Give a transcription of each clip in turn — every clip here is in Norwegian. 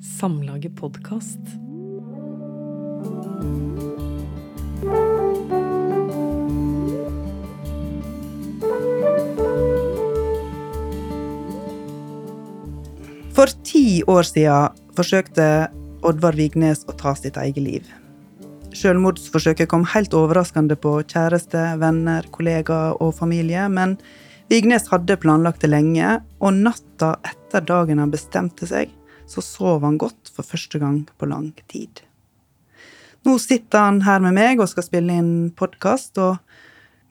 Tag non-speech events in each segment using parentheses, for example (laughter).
Samlaget podkast. For ti år siden forsøkte Oddvar Vignes å ta sitt eget liv. Selvmordsforsøket kom helt overraskende på kjæreste, venner, kollegaer og familie, men Vignes hadde planlagt det lenge, og natta etter dagen han bestemte seg, så sov han godt for første gang på lang tid. Nå sitter han her med meg og skal spille inn podkast, og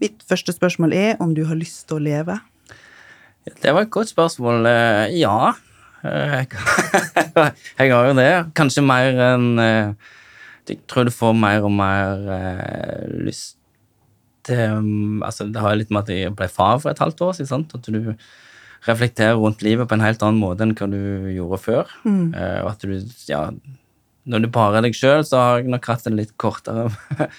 mitt første spørsmål er om du har lyst til å leve? Det var et godt spørsmål. Eh, Ja. Eh, (laughs) Jeg har jo det. Kanskje mer enn eh, Jeg tror du får mer og mer lyst til um, Altså, det har litt med at jeg ble far for et halvt år siden. At du reflekterer rundt livet på en helt annen måte enn hva du gjorde før. Eh, Og at du, ja Når du bare er deg sjøl, så har jeg nok hatt en litt kortere (laughs)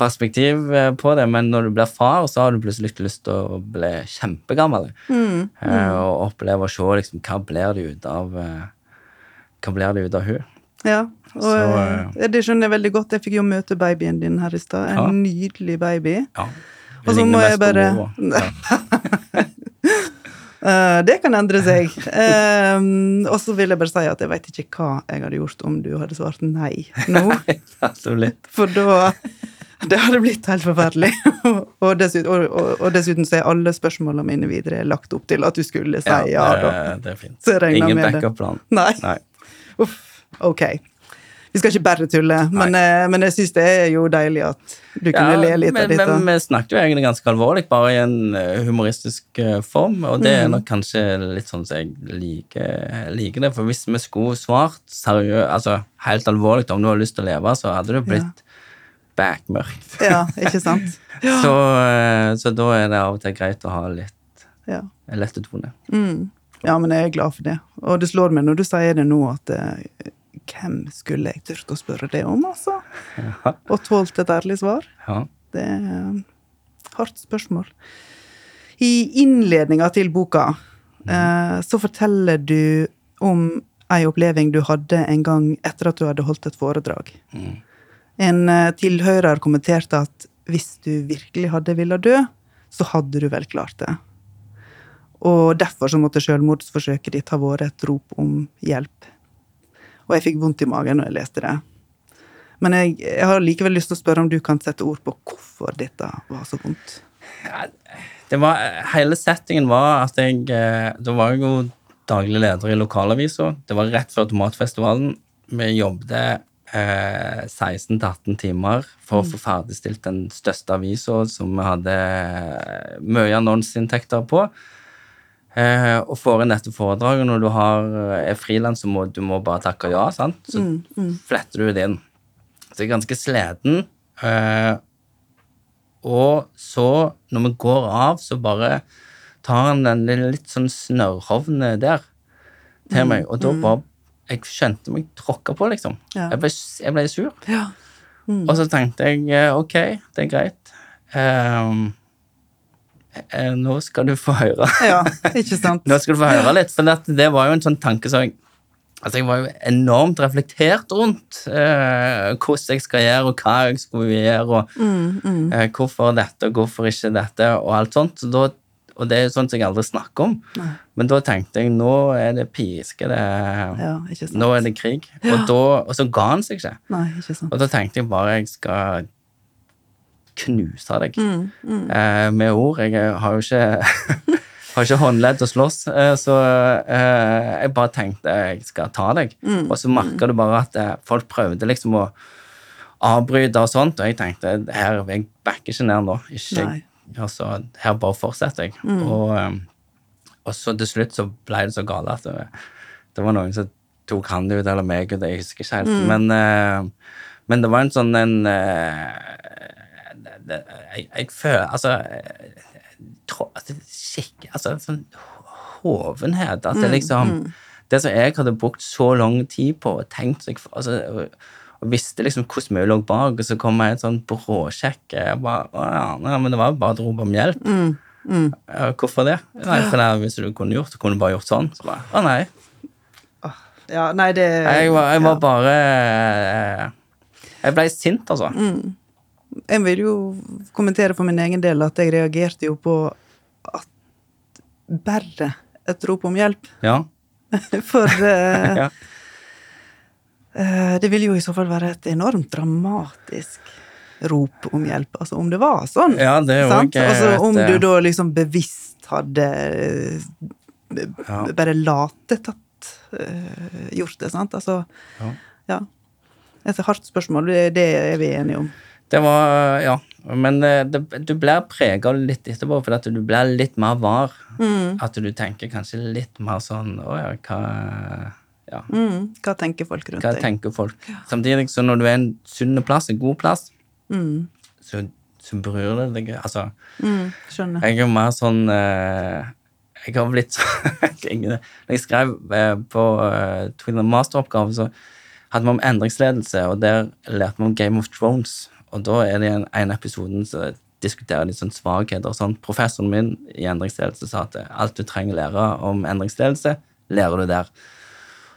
perspektiv eh, på det, men når du blir far, så har du plutselig lyst til å bli kjempegammel. Eh, Og oppleve å se liksom, hva blir det ut av Hva blir det ut av hun? Ja, og Så, uh, det skjønner jeg veldig godt. Jeg fikk jo møte babyen din her i stad. En Ja. nydelig baby. Ja. Og så må jeg bare (laughs) det kan endre seg. Um, og så vil jeg bare si at jeg veit ikke hva jeg hadde gjort om du hadde svart nei nå. (laughs) For da Det hadde blitt helt forferdelig. (laughs) og, dessuten, og, og, og dessuten så er alle spørsmålene mine videre lagt opp til at du skulle si ja, da. det, det er fint. Ingen backup-plan. Nei. Nei. Uff, ok. Vi skal ikke bare tulle, men, eh, men jeg syns det er jo deilig at du kunne le litt men, av dette. Men vi snakket jo egentlig ganske alvorlig, bare i en eh, humoristisk eh, form, og det Mm. er nok kanskje litt sånn som jeg liker, liker det, for hvis vi skulle svart seriøst, altså helt alvorlig om du har lyst til å leve, så hadde det blitt backmørkt. Ja, ikke sant? (laughs) Så, eh, så da er det av og til greit å ha litt Ja. lette tone. Mm. ja, men jeg er glad for det. Og det slår meg når du sier det nå, at hvem skulle jeg turt å spørre det om, altså? Ja. Og tålt et ærlig svar? Ja. Det er et hardt spørsmål. I innledninga til boka eh, så forteller du om ei oppleving du hadde en gang etter at du hadde holdt et foredrag. Mm. En eh, tilhører kommenterte at hvis du virkelig hadde villet dø, så hadde du vel klart det. Og derfor så måtte selvmordsforsøket ditt ha vært et rop om hjelp. Og jeg fikk vondt i magen når jeg leste det. Men jeg, jeg har likevel lyst til å spørre om du kan sette ord på hvorfor dette var så vondt. Det var, hele settingen var at jeg eh, Da var jeg jo daglig leder i lokalavisa. Det var rett før Tomatfestivalen. Vi jobbet eh, 16-18 timer for å få ferdigstilt den største avisa som vi hadde eh, mye annonseinntekter på. Eh, og får inn dette foredraget når du har, er frilans, så må du må bare takke ja. sant? Så fletter du det inn. Så jeg er ganske sliten. Eh, og så, når vi går av, så bare tar han den litt sånn snørrhovne der til meg, og da bare Jeg skjønte meg tråkka på, liksom. Ja. Jeg, ble, jeg ble sur. Ja. Og så tenkte jeg eh, ok, det er greit. Eh, nå skal du få høre. Ja, ikke sant? (laughs) Nå skal du få høre litt, for det, det var jo en sånn tanke som jeg Altså, jeg var jo enormt reflektert rundt eh, hvordan jeg skal gjøre, og hva jeg skulle gjøre, og Mm, eh, hvorfor dette, og hvorfor ikke dette, og alt sånt. Så da, og det er jo sånt jeg aldri snakker om. Nei. Men da tenkte jeg nå er det piske, det Ja. Nå er det krig. Og, da, og så ga han seg ikke. Nei, ikke sant. Og da tenkte jeg bare jeg skal knuse deg Mm, mm. eh, med ord. Jeg har jo ikke (laughs) har ikke håndledd å slåss, eh, så eh, jeg bare tenkte jeg skal ta deg. Mm, Og så merka du bare at eh, folk prøvde liksom å avbryte og sånt, og jeg tenkte her, jeg backer ikke ned nå. Ikke, altså, her bare fortsetter jeg. Og, eh, og så til slutt så ble det så galt at det, det var noen som tok han ut, eller meg ut, jeg husker ikke helt. Men, eh, men det var en sånn en eh, det, det, jeg, jeg føler Altså tro, altså, skikk, altså sånn hovenhet. At det liksom Det som jeg hadde brukt så lang tid på og tenkt altså, og, og visste liksom hvordan vi lå bak, og så kom jeg et sånn bråsjekk bare, ja, nei, men det var bare et rop om hjelp. Mm, hvorfor det? Nei, for det, Hvis du kunne gjort det, kunne du bare gjort sånn. Så bare, å nei. Ja, nei, det Jeg var, jeg var ja. bare eh, Jeg ble sint, altså. Mm. Jeg vil jo kommentere for min egen del at jeg reagerte jo på at bare et rop om hjelp. Ja. (laughs) For uh, (laughs) ja. uh, det ville jo i så fall være et enormt dramatisk rop om hjelp. Altså om det var sånn. Ja, det er jo sant? ikke Altså om eh, du da liksom bevisst hadde Ja. bare latetatt uh, gjort det, sant? Altså, Ja. ja. Et hardt spørsmål, det, det er vi enige om. Det var Ja. Men eh, det, du blir prega litt etterpå, for at du blir litt mer var. Mm. At du tenker kanskje litt mer sånn Å ja, hva Ja, Mm. Hva tenker folk rundt hva deg? tenker folk? Samtidig så når du er en sunn plass, en god plass, Mm. så, så bryr det deg Altså, Mm. Skjønner. jeg er mer sånn eh, Jeg har blitt (laughs) sånn Når jeg skrev eh, på eh, Twin masteroppgave, så hadde vi om endringsledelse, og der lærte vi om Game of Thrones. Og da er det en, en episoden så diskuterer de sånn svakheter sånn. Professoren min i endringsledelse sa at alt du trenger å lære om endringsledelse, lærer du der.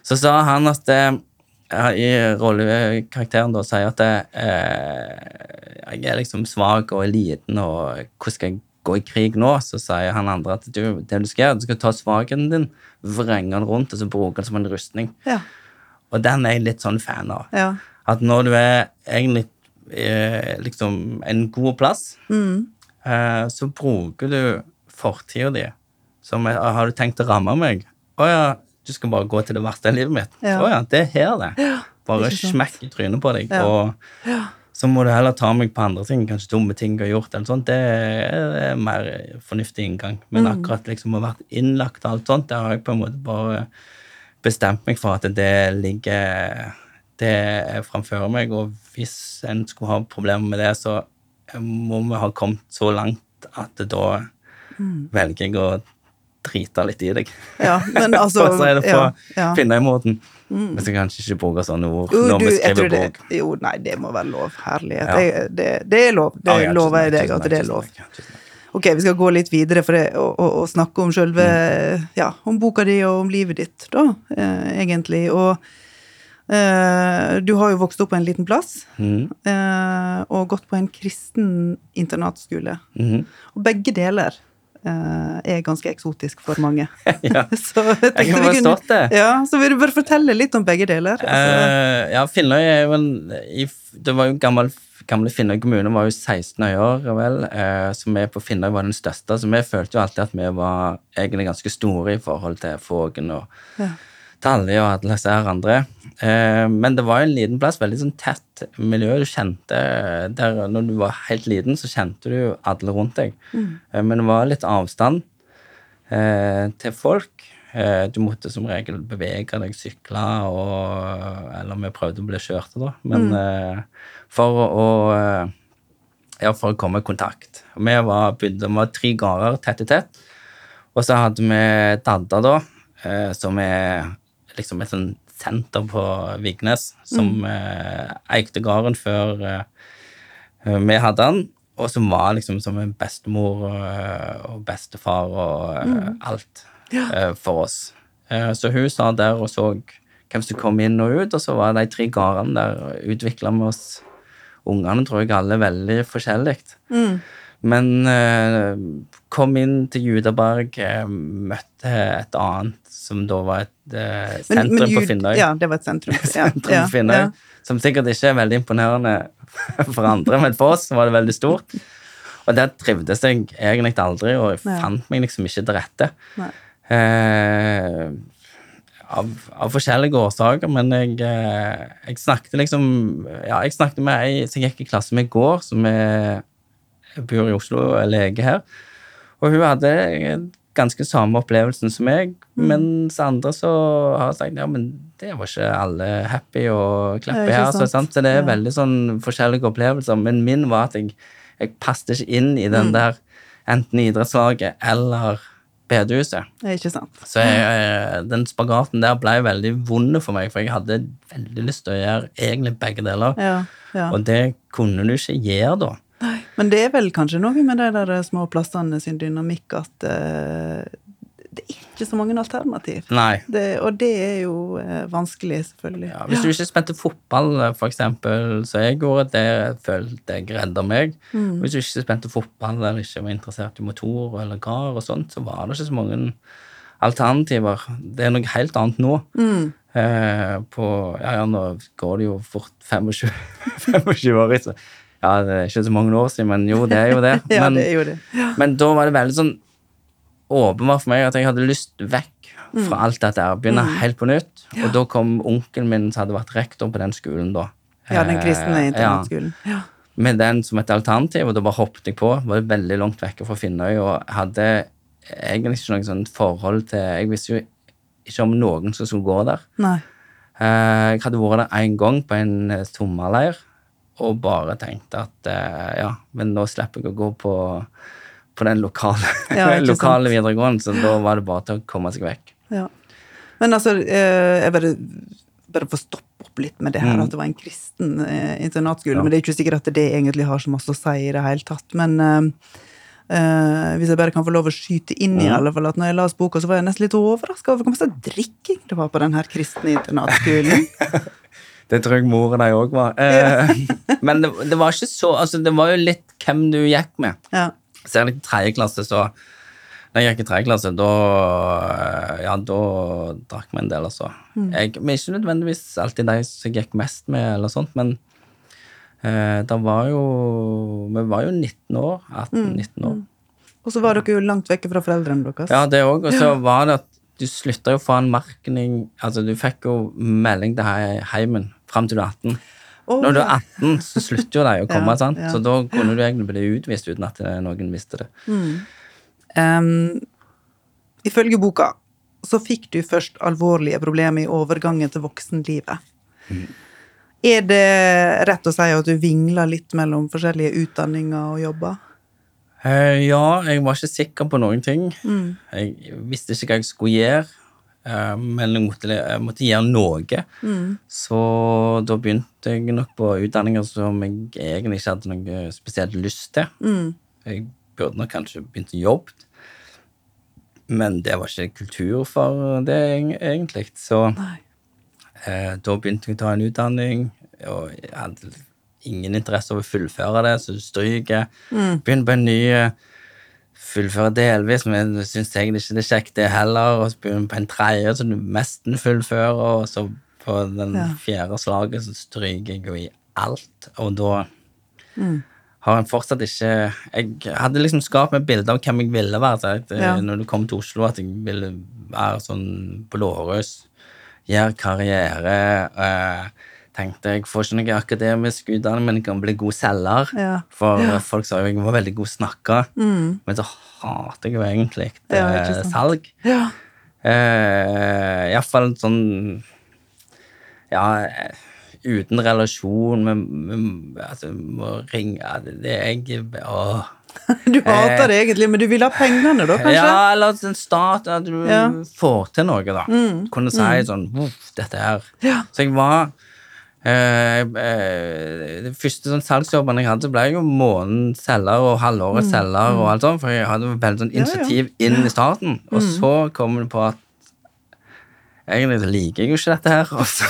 Så sa han at ja, i rollekarakteren da sier at det, eh, jeg er liksom svak og liten, og hvordan skal jeg gå i krig nå? Så sier han andre at du, det du skal gjøre, du skal ta svakheten din, vrenge den rundt og så bruke den som en rustning. Ja. Og den er jeg litt sånn fan av. ja. At når du er egentlig eh, liksom en god plass, Mm. eh, så bruker du fortida di som Har du tenkt å ramme meg? Å ja, du skal bare gå til det verste i livet mitt. Ja. Å ja, det er her, det. Bare smekk i trynet på deg. Ja. Og så må du heller ta meg på andre ting, kanskje dumme ting jeg har gjort. eller sånt. Det er mer fornuftig inngang. Men Mm. akkurat liksom å ha vært innlagt og alt sånt, der har jeg på en måte bare bestemt meg for at det ligger Det er framfor meg, og hvis en skulle ha problemer med det, så må vi ha kommet så langt at da Mm. velger jeg å drite litt i deg. Ja, men (laughs) altså og så er det på ja, ja. Finnemåten. Vi skal kanskje ikke bruke sånne ord uh, når du, vi skriver det, bok. jo, nei, det må være lov. Herlighet. Ja. Jeg, det, det er lov. Det Ah, lover jeg deg at det er lov. Ok, vi skal gå litt videre for det, og, og, og snakke om sjølve Mm. Ja, om boka di og om livet ditt, da, eh, egentlig. Og du har jo vokst opp på en liten plass, eh, og gått på en kristen internatskole. Mm. Og begge deler eh, er ganske eksotisk for mange. (laughs) (laughs) Ja. så jeg, Jeg kan forstått det. Ja, så vil du bare fortelle litt om begge deler? Altså, Eh, ja, Finnøy er jo en Det var jo gammel, Gamle Finnøy kommune var jo 16 øyer, vel, eh, så vi på Finnøy var den største. Så vi følte jo alltid at vi var egentlig ganske store i forhold til Fågen og Ja. Talje og alle disse her andre. Eh, men det var en liten plass, veldig sånn tett miljø. Du kjente der, Når du var helt liten, så kjente du alle rundt deg. Eh, men det var litt avstand eh, til folk. Eh, du måtte som regel bevege deg, sykle, og, eller vi prøvde å bli kjørte, da. Men eh, for å, ja, for å komme i kontakt. Vi var, begynte, vi var tre gårder tett i tett. Og så hadde vi Dadda, da, eh, som er liksom et sånn senter på Vignes, som eh, eide gården før eh, vi hadde den. Og som var liksom som en bestemor og, og bestefar og mm. alt eh, for oss. Eh, så hun sa der og så hvem som kom inn og ut, og så var de tre gårdene der utvikla med oss Ungene tror jeg alle er veldig forskjellig. Mm. Men eh, kom inn til Judaberg, eh, møtte et annet som da var et eh, sentrum men på Finnøy. Ja, det var et sentrum. (laughs) Sentrum ja, på Finnøy. ja. Som sikkert ikke er veldig imponerende (laughs) for andre, men for oss var det veldig stort. Og der trivdes jeg egentlig aldri, og jeg Nei. fant meg liksom ikke til rette. Eh, av, av forskjellige årsaker, men jeg, eh, jeg snakket liksom Ja, jeg snakket med ei som jeg gikk i klasse med i går, som er, bor i Oslo og er lege her. Og hun hadde ganske samme opplevelsen som meg, mens andre så har sagt ja, men det var ikke alle happy og klappe her. Så, så det er Ja. veldig sånn forskjellige opplevelser. Men min var at jeg, jeg passet ikke inn i Mm. den der enten idrettslaget eller bedehuset. Ikke sant. Så jeg, eh, den spagaten der ble veldig vond for meg, for jeg hadde veldig lyst til å gjøre egentlig begge deler. Ja, ja. Og det kunne du ikke gjøre da. Men det er vel kanskje noe med de der små plassene sin dynamikk at uh, det er ikke så mange alternativ. Nei. Det, og det er jo uh, vanskelig, selvfølgelig. Ja, hvis du ikke spilte fotball, for eksempel, så jeg gjorde det, følte jeg redda meg. Mm. Hvis du ikke spilte fotball eller ikke var interessert i motor eller kar og sånt, så var det ikke så mange alternativer. Det er noe helt annet nå. Mm. Eh, på, ja, ja, nå går det jo fort 25, 25 (laughs) år så ja, det er ikke så mange år siden, men jo, det er jo det. (laughs) Ja, men, det er jo det. men da var det veldig sånn åpenbart for meg at jeg hadde lyst vekk fra alt dette Begynne begynne helt på nytt. Og da kom onkelen min som hadde vært rektor på den skolen da. Ja, den kristne Eh, internatskolen. Ja. med den som et alternativ, og da bare hoppet jeg på. Var veldig langt vekke fra Finnøy og hadde egentlig ikke noe sånt forhold til Jeg visste jo ikke om noen som skulle gå der. Nei. Eh, Jeg hadde vært der én gang på en eh, sommerleir og bare tenkte at eh, ja, men nå slipper jeg å gå på, på den lokale, (laughs) Ja, (laughs) lokale videregående, så da var det bare til å komme seg vekk. Ja. Men altså, eh, jeg bare, bare får stoppe opp litt med det her, Mm. at det var en kristen eh, internatskole. Ja. Men det er ikke sikkert at det egentlig har så masse å si i det hele tatt. Men uh, hvis jeg bare kan få lov å skyte inn i Mm. alle fall, at når jeg las boka, så var jeg nesten litt overraska over hvor mye drikking det var på den her kristne internatskolen. (laughs) Det tror jeg moren deg òg var. Eh, (laughs) men det, det var ikke så altså Det var jo litt hvem du gikk med. ja. Særlig i tredje klasse, så Når jeg gikk i tredje klasse, da Ja, da drakk vi en del, altså. Jeg, men ikke nødvendigvis alltid de som jeg gikk mest med, eller sånt, men eh, det var jo Vi var jo 19 år. 18-19 år. Og så var dere jo langt vekke fra foreldrene deres. Ja, det òg. Og så var det at du slutta jo å få en merkning Altså, du fikk jo melding til heimen fram til du er 18. Oh, Når du er 18, så slutter jo de å (laughs) komme, Ja, sant? ja. så da kunne du egentlig bli utvist uten at noen visste det. Em, ifølge boka så fikk du først alvorlige problemer i overgangen til voksenlivet. Er det rett å si at du vingla litt mellom forskjellige utdanninger og jobber? Uh, ja, jeg var ikke sikker på noen ting. Jeg visste ikke hva jeg skulle gjøre, men jeg måtte, jeg måtte gjøre noe. Så da begynte jeg nok på utdanninger som jeg egentlig ikke hadde noe spesielt lyst til. Jeg burde nok kanskje begynt å jobbe, men det var ikke kultur for det egentlig. Så Eh, da begynte jeg å ta en utdanning, og jeg hadde ingen interesse av å fullføre det, så stryker jeg. Begynner på en ny, eh, fullføre delvis, men jeg syns egentlig ikke det er kjekt, det heller. Og så begynner du på en tredje, som du nesten fullfører, og så på den Ja. fjerde slaget så stryker jeg jo i alt, og da har en fortsatt ikke Jeg hadde liksom skapt meg et bilde av hvem jeg ville være. Så at, eh, Ja. Når du kom til Oslo, at jeg ville være sånn blårøs, gjøre karriere. Eh, tenkte jeg får ikke noe akademisk utdanning, men jeg kan bli god selger. Ja. For Ja. folk sa jo jeg var veldig god snakker, Mm. men så hater jeg jo egentlig Ja, eh, ikke salg. Ja. Eh, Iallfall sånn Ja, eh, uten relasjon med, med altså, må ringe det, det er jeg Åh. (laughs) Du hater det egentlig, men du vil ha pengene, da, kanskje? Ja, eller en stat At du Ja. Mm. får til noe, da. Kunne si sånn Voff, dette her. Ja. Så jeg var eh, eh, Det første sånn salgsjobben jeg hadde, ble jeg jo månedens selger og halvåret selger og alt sånt, for jeg hadde veldig sånn initiativ Ja, ja. inn i starten. Og så kom det på at Egentlig liker jeg jo ikke dette her, (laughs) og så,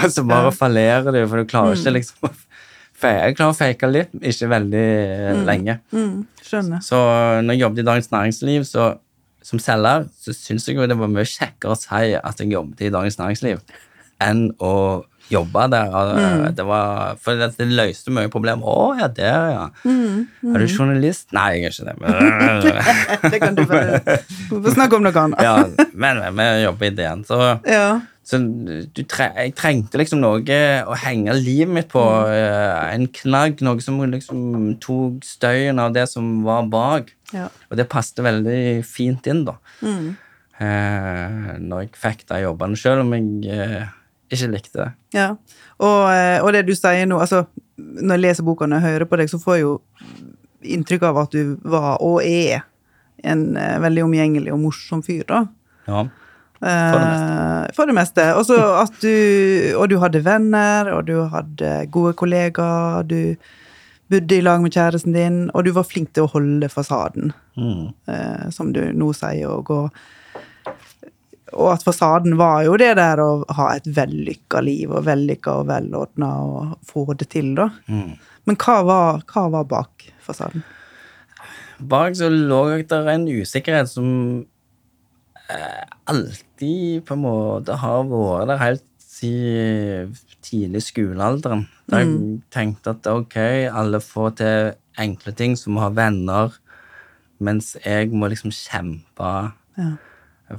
og så bare fallerer det, for du klarer ikke liksom å Jeg klarer å fake litt, ikke veldig eh, lenge. Mm, skjønner. Så når jeg jobbet i Dagens Næringsliv så, som selger, så syns jeg jo det var mye kjekkere å si at jeg jobbet i Dagens Næringsliv, enn å jobbe der. Og Det var, for det, det løste mye problemer. Å ja, der, ja. Er du journalist? Nei, jeg er ikke det. (laughs) Det kan du bare du får snakke om noe annet. ja, men men vi jobber i DN, så Ja. så du tre jeg trengte liksom noe å henge livet mitt på. eh, En knagg, noe som liksom tok støyen av det som var bak. Ja. Og det passet veldig fint inn, da. Mm. Eh, når jeg fikk de jobbene, selv om jeg eh, ikke likte. Ja, og, eh, og det du sier nå, altså når jeg leser boka og hører på deg, så får jeg jo inntrykk av at du var og er en eh, veldig omgjengelig og morsom fyr, da. Ja. For det meste. For det meste. Og at du, og du hadde venner, og du hadde gode kollegaer, du bodde i lag med kjæresten din, og du var flink til å holde fasaden, Mm. eh, som du nå sier, og gå og at fasaden var jo det der å ha et vellykka liv, og vellykka og velordna og få det til, da. Mm. Men hva var, hva var bak fasaden? Bak så lå det en usikkerhet som eh, alltid på en måte har vært der helt siden tidlig skolealderen. Da jeg tenkte at ok, alle får til enkle ting, som å ha venner, mens jeg må liksom kjempe Ja.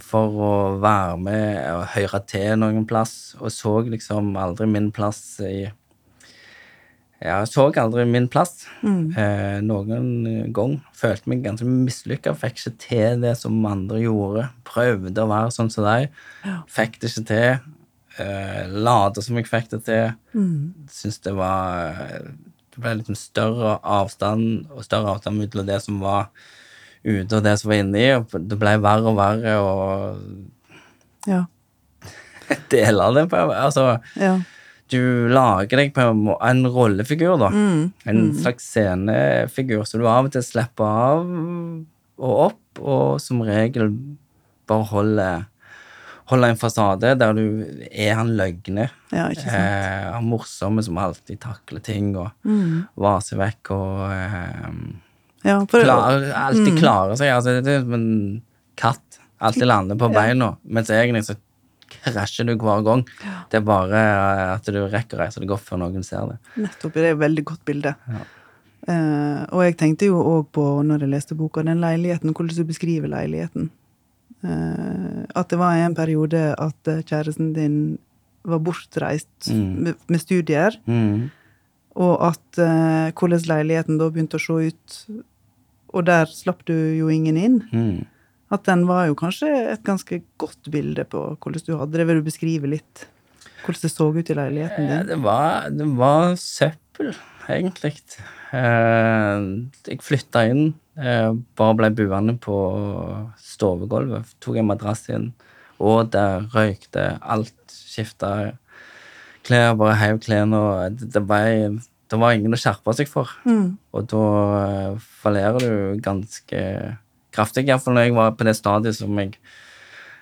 For å være med og høre til noen plass, og så liksom aldri min plass i Ja, jeg så aldri min plass eh, noen gang. Følte meg ganske mislykka. Fikk ikke til det som andre gjorde. Prøvde å være sånn som deg. Fikk det ikke til. Eh, Late som jeg fikk det til. Syns det var Det ble liksom større avstand, og større avstand mellom det som var ute, og det som var inni. Og det ble verre og verre, og Ja. (laughs) dele det på Altså ja. du lager deg på en, rollefigur, da. Mm. En slags scenefigur, som du av og til slipper av og opp, og som regel bare holder, holde en fasade der du er han løgne. ja, ikke. Eh, han morsomme som alltid takler ting og Mm. vaser vekk og eh, Ja, for, klarer, alltid Mm. klarer seg. Altså, det er som en katt. Alltid lander på (laughs) beina. Mens egentlig så krasjer du hver gang. Det er bare eh, at du rekker å reise deg opp før noen ser det. Nettopp. Det er et veldig godt bilde. Ja. Uh, og jeg tenkte jo òg på, når jeg leste boka, den leiligheten, hvordan du beskriver leiligheten. Uh, at det var en periode at kjæresten din var bortreist Mm. med, med studier, Mm. og at uh, hvordan leiligheten da begynte å se ut. Og der slapp du jo ingen inn. Mm. At den var jo kanskje et ganske godt bilde på hvordan du hadde det. Vil du beskrive litt hvordan det så ut i leiligheten din? det, var, det var søppel, egentlig. Eh, jeg flytta inn, eh, bare ble buende på stovegulvet. Tok en madrass inn, og der røykte alt. Skifta klær, bare heiv klærne. og Det, det, ble, det var ingen å skjerpe seg for. Mm. Og da eh, fallerer du ganske kraftig, iallfall når jeg var på det stadiet som jeg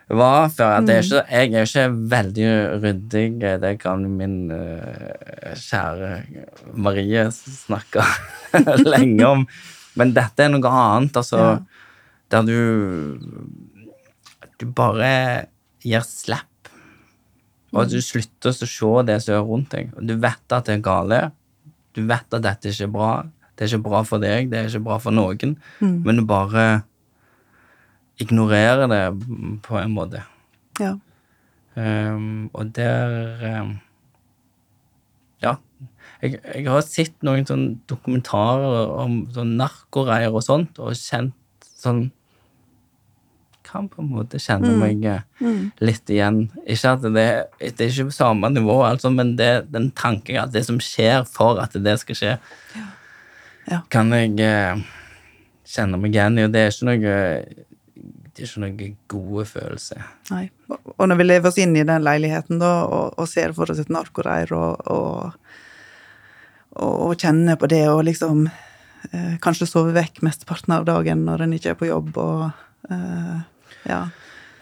var før. At det er ikke, jeg er ikke veldig ryddig, det kan min uh, kjære Marie snakke (laughs) lenge om. Men dette er noe annet, altså. Ja. Der du Du bare gir slipp. Og du slutter å se det som er rundt deg. Og du vet at det er gale. Du vet at dette ikke er bra. Det er ikke bra for deg, det er ikke bra for noen. Men du bare ignorerer det på en måte. Ja. Um, og der um, Ja. Jeg, jeg har sett noen sånne dokumentarer om sånn narkoreier og sånt, og kjent sånn Kan på en måte kjenne meg eh, litt igjen. Ikke at det, det er ikke på samme nivå, altså, men det, den tanken at det som skjer for at det skal skje, Ja. kan jeg eh, kjenne meg igjen i. Og det er ikke noe det er ikke noen gode følelse. Nei. Og- når vi lever oss inn i den leiligheten da, og, og ser for oss et narkoreir og, og, og, og kjenner på det og liksom eh, kanskje sove vekk mesteparten av dagen når en ikke er på jobb og eh, ja.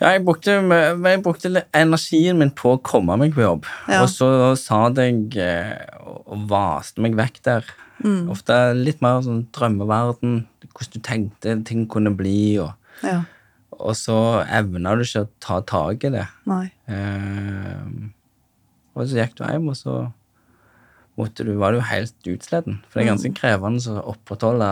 Ja, jeg brukte, jeg brukte energien min på å komme meg på jobb. Ja. Og så sa jeg eh, og vaste meg vekk der. Ofte litt mer sånn drømmeverden, hvordan du tenkte ting kunne bli. Og, ja. og så evna du ikke å ta tak i det. Nei. Eh, og så gikk du hjem, og så måtte du, var du helt utsleden. For det er ganske krevende å opprettholde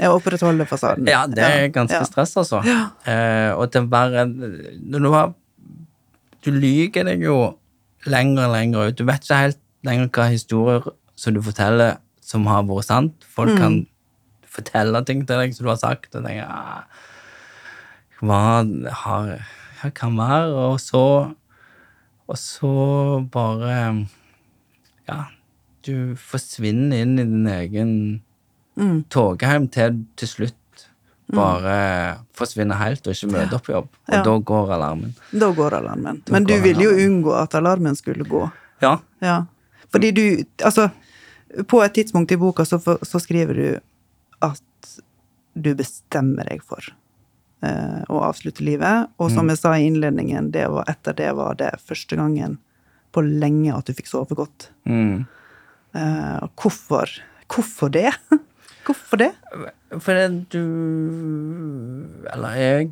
Ja, opprettholde fasaden. Ja, det er ganske ja. stress, altså. Eh, og til bare Når du har Du lyver deg jo lenger og lenger ut. Du vet ikke helt lenger hva historier som du forteller, som har vært sant. Folk kan fortelle ting til deg som du har sagt, og tenker ah, Hva har kan være? Og så Og så bare Ja, du forsvinner inn i din egen Mm. togheim til til slutt bare forsvinner helt og ikke møter opp på jobb. Og Ja. da går alarmen. Da går alarmen. Da Men du går ville jo unngå at alarmen skulle gå. Ja. Ja. Fordi du Altså, på et tidspunkt i boka så, så skriver du at du bestemmer deg for eh, å avslutte livet. Og som jeg sa i innledningen, det var, etter det var det første gangen på lenge at du fikk sove godt. Mm. Uh, hvorfor? Hvorfor det? (laughs) Hvorfor det? Fordi du Eller jeg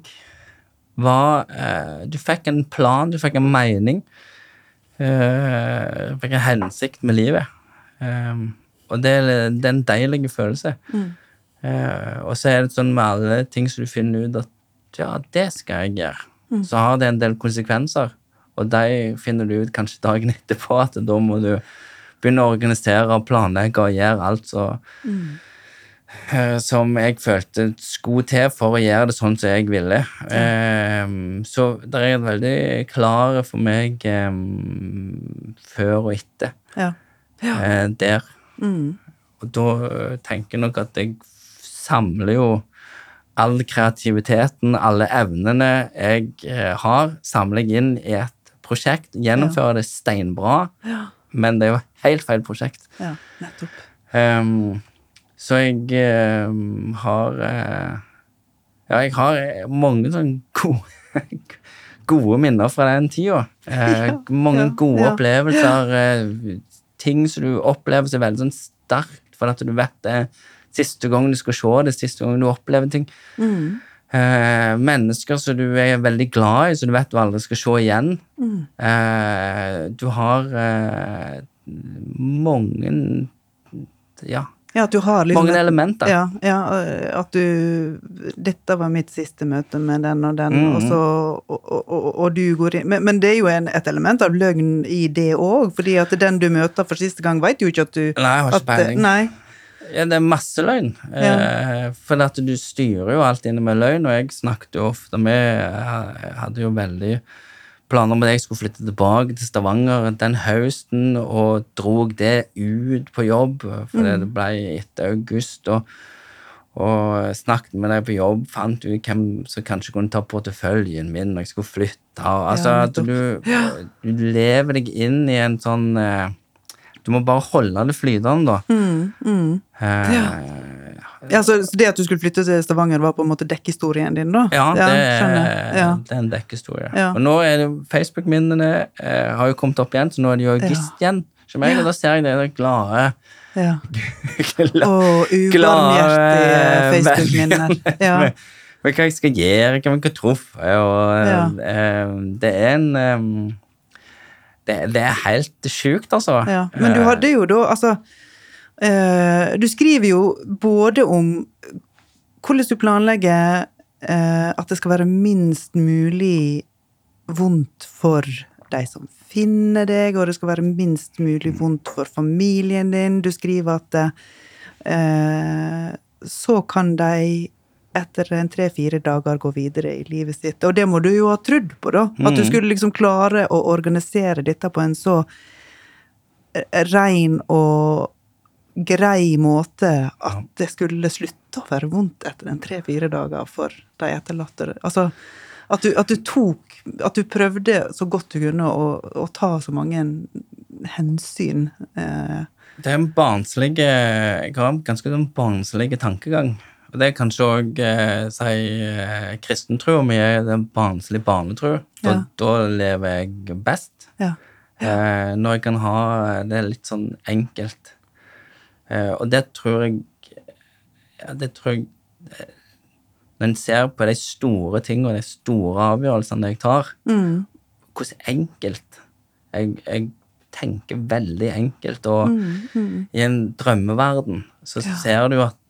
var uh, Du fikk en plan, du fikk en mening. du fikk en hensikt med livet. Eh, og det, er- det er en deilig følelse. Eh, og så er det sånn med alle ting som du finner ut at ja, det skal jeg gjøre. Så har det en del konsekvenser, og de finner du ut kanskje dagen (laughs) etterpå at da må du begynne å organisere og planlegge og gjøre alt så eh, som jeg følte skulle til for å gjøre det sånn som jeg ville. Eh, så det er veldig klare for meg eh, før og etter Ja. eh, der. Mm. Og da tenker jeg nok at jeg samler jo all kreativiteten, alle evnene jeg har, samler jeg inn i et prosjekt. Gjennomfører det steinbra, Ja. men det er jo helt feil prosjekt. ja. Nettopp. Um, så jeg um, har uh, Ja, jeg har eh, mange sånne gode, (laughs) gode minner fra den tida. Uh, Ja, mange ja, gode ja. opplevelser. Uh, (laughs) ting som du opplever så veldig sånn sterkt, for at du vet det siste gang du skal se det, siste gang du opplever ting. Mm. Eh, mennesker som du er veldig glad i, som du vet du aldri skal se igjen. Mm. Eh, du har eh, mange Ja, Ja, at du har liksom mange elementer. Ja, ja, øh, at du Dette var mitt siste møte med den og den, mm. og så Og, og, og, du går inn men, men det er jo en, et element av løgn i det òg, fordi at den du møter for siste gang, veit jo ikke at du Nei, jeg har ikke at, peiling. Ja, det er masse løgn. Ja. for at du styrer jo alt inne med løgn, og jeg snakket jo ofte med Jeg hadde jo veldig planer om at jeg skulle flytte tilbake til Stavanger den høsten, og drog det ut på jobb, for det ble etter august. og og snakket med deg på jobb, fant ut hvem som kanskje kunne ta porteføljen min når jeg skulle flytte. Altså, Ja, at du, du lever deg inn i en sånn eh, Du må bare holde det flytende, da. Mm, mm. Eh, Ja, så, så det at du skulle flytte til Stavanger, var på en måte dekkhistorien din, da? Ja, det, Ja. det er en dekkhistorie. Ja. Og nå er det Facebook-minnene eh, har jo kommet opp igjen, så nå er det jo august igjen. Som jeg, og da ser jeg det det glade ja. (laughs) glade, Og ubarmhjertige (laughs) Facebook-minner. Ja. (laughs) hva jeg skal gjøre, hva jeg har truffet, og Ja. eh, det er en eh, det, det er helt sjukt, altså. Ja, men du hadde jo da, altså eh, Du skriver jo både om hvordan du planlegger eh, at det skal være minst mulig vondt for de som finner deg, og det skal være minst mulig vondt for familien din. Du skriver at eh, så kan de etter en tre-fire dager gå videre i livet sitt. Og det må du jo ha trodd på, da. At du Mm. skulle liksom klare å organisere dette på en så rein og grei måte at det skulle slutte å være vondt etter en tre-fire dager for de etterlatte. Altså, at du, at du tok At du prøvde så godt du kunne å, å ta så mange hensyn. Eh, Det er en barnslig Jeg har en ganske sånn barnslig tankegang. Og det kanskje òg eh, si eh, kristentrua mi er den barnslige barnetro. Da, Ja. da lever jeg best. ja. Eh, når jeg kan ha det litt sånn enkelt. Eh, og det tror jeg ja, Det tror jeg eh, Når en ser på de store tingene og de store avgjørelsene jeg tar, Mm, hvordan enkelt jeg, jeg tenker veldig enkelt, og mm, mm. i en drømmeverden så Ja. ser du at eh,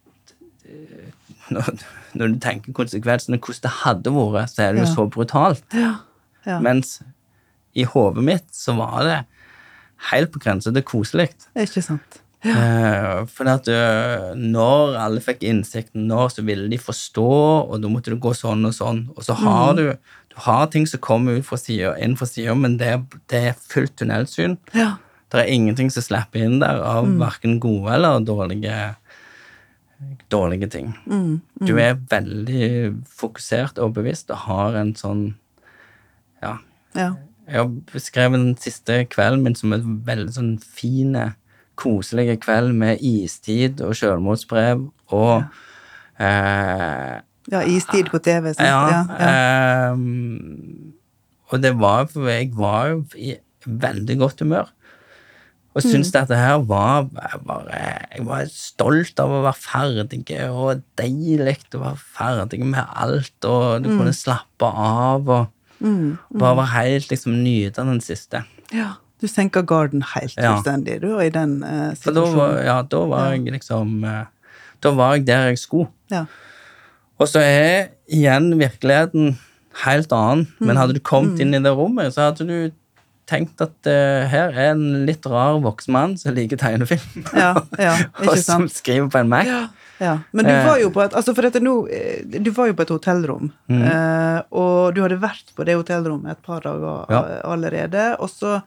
når, når du tenker konsekvensene, hvordan det hadde vært, så er det jo Ja. så brutalt. Ja. ja. Mens i hodet mitt så var det helt på grensa til koselig. Ikke sant. Ja. for at eh, når alle fikk innsikten, nå, så ville de forstå, og da måtte det gå sånn og sånn. Og så har Mm. du du har ting som kommer ut fra sida, inn fra sida, men det, det er fullt tunnelsyn. Ja. Det er ingenting som slipper inn der av Mm. hverken gode eller dårlige, dårlige ting. Mm, Du er veldig fokusert og bevisst og har en sånn Ja. ja. Jeg beskrevet den siste kvelden min som en veldig sånn fin, koselig kveld med istid og selvmordsbrev og eh, Ja, istid på TV. Sant? Ja. Ja, ja. ehm, og det var for jeg var jo i veldig godt humør. Og Mm. syntes dette her var jeg bare Jeg var stolt av å være ferdig, og deilig å være ferdig med alt, og du kunne slappe av og Mm, bare være helt liksom nyte den siste. ja. Du senker garden helt Ja. fullstendig, du, og i den eh, situasjonen. da var, ja, da var jeg liksom eh, Da var jeg der jeg skulle. Ja. Og så er igjen virkeligheten helt annen. Mm. Men hadde du kommet inn i det rommet, så hadde du tenkt at uh, her er en litt rar voksen mann som liker tegnefilm. Ja, ja, (laughs) og som skriver på en Mac. Ja, men du Eh. var jo på et altså nå, eh, du var jo på et hotellrom, Mm. uh, og du hadde vært på det hotellrommet et par dager allerede. Og så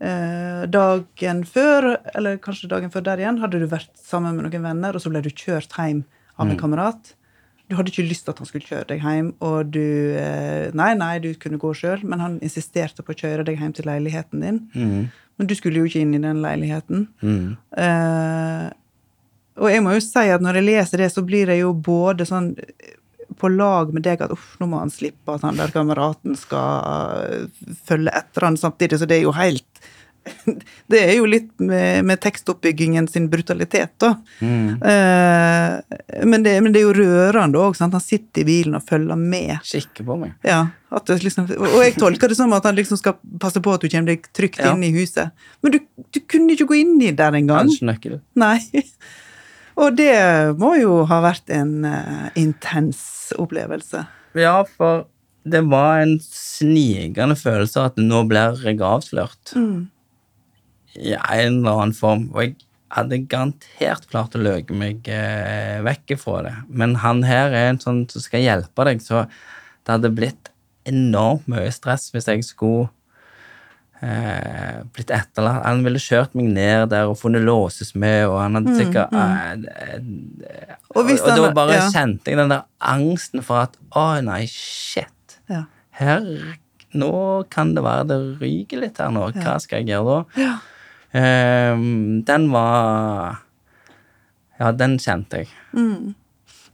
uh, dagen før, eller kanskje dagen før der igjen, hadde du vært sammen med noen venner, og så ble du kjørt hjem av Mm. en kamerat. Du hadde ikke lyst til at han skulle kjøre deg hjem, og du eh, Nei, nei, du kunne gå sjøl, men han insisterte på å kjøre deg hjem til leiligheten din. Mm. Men du skulle jo ikke inn i den leiligheten. Mm. Uh, og jeg må jo si at når jeg leser det, så blir jeg jo både sånn eh, på lag med deg at uff, nå må han slippe at han der kameraten skal følge etter han samtidig, så det er jo helt (laughs) Det er jo litt med, med tekstoppbyggingen sin brutalitet, da. Mm. Eh, men, det, men det er jo rørende òg. Han sitter i bilen og følger med. Kikker på meg. Ja, liksom, og jeg tolker det som at han liksom skal passe på at du kommer deg trygt Ja. inn i huset. Men du, du kunne ikke gå inn i der engang. Nei. (laughs) Og det må jo ha vært en uh, intens opplevelse. Ja, for det var en snikende følelse av at nå blir jeg avslørt. Mm. I en eller annen form. Og jeg hadde garantert klart å løke meg eh, vekk fra det. Men han her er en sånn som skal hjelpe deg, så det hadde blitt enormt mye stress hvis jeg skulle eh, blitt etterlatt. Han ville kjørt meg ned der og funnet låses med, og han hadde sikkert mm, eh, Mm, Og og, hvis og da bare ja. kjente jeg den der angsten for at å nei, shit. Ja. Her Nå kan det være det ryker litt her nå. Hva skal jeg gjøre da? Ja. Ehm, den var Ja, den kjente jeg.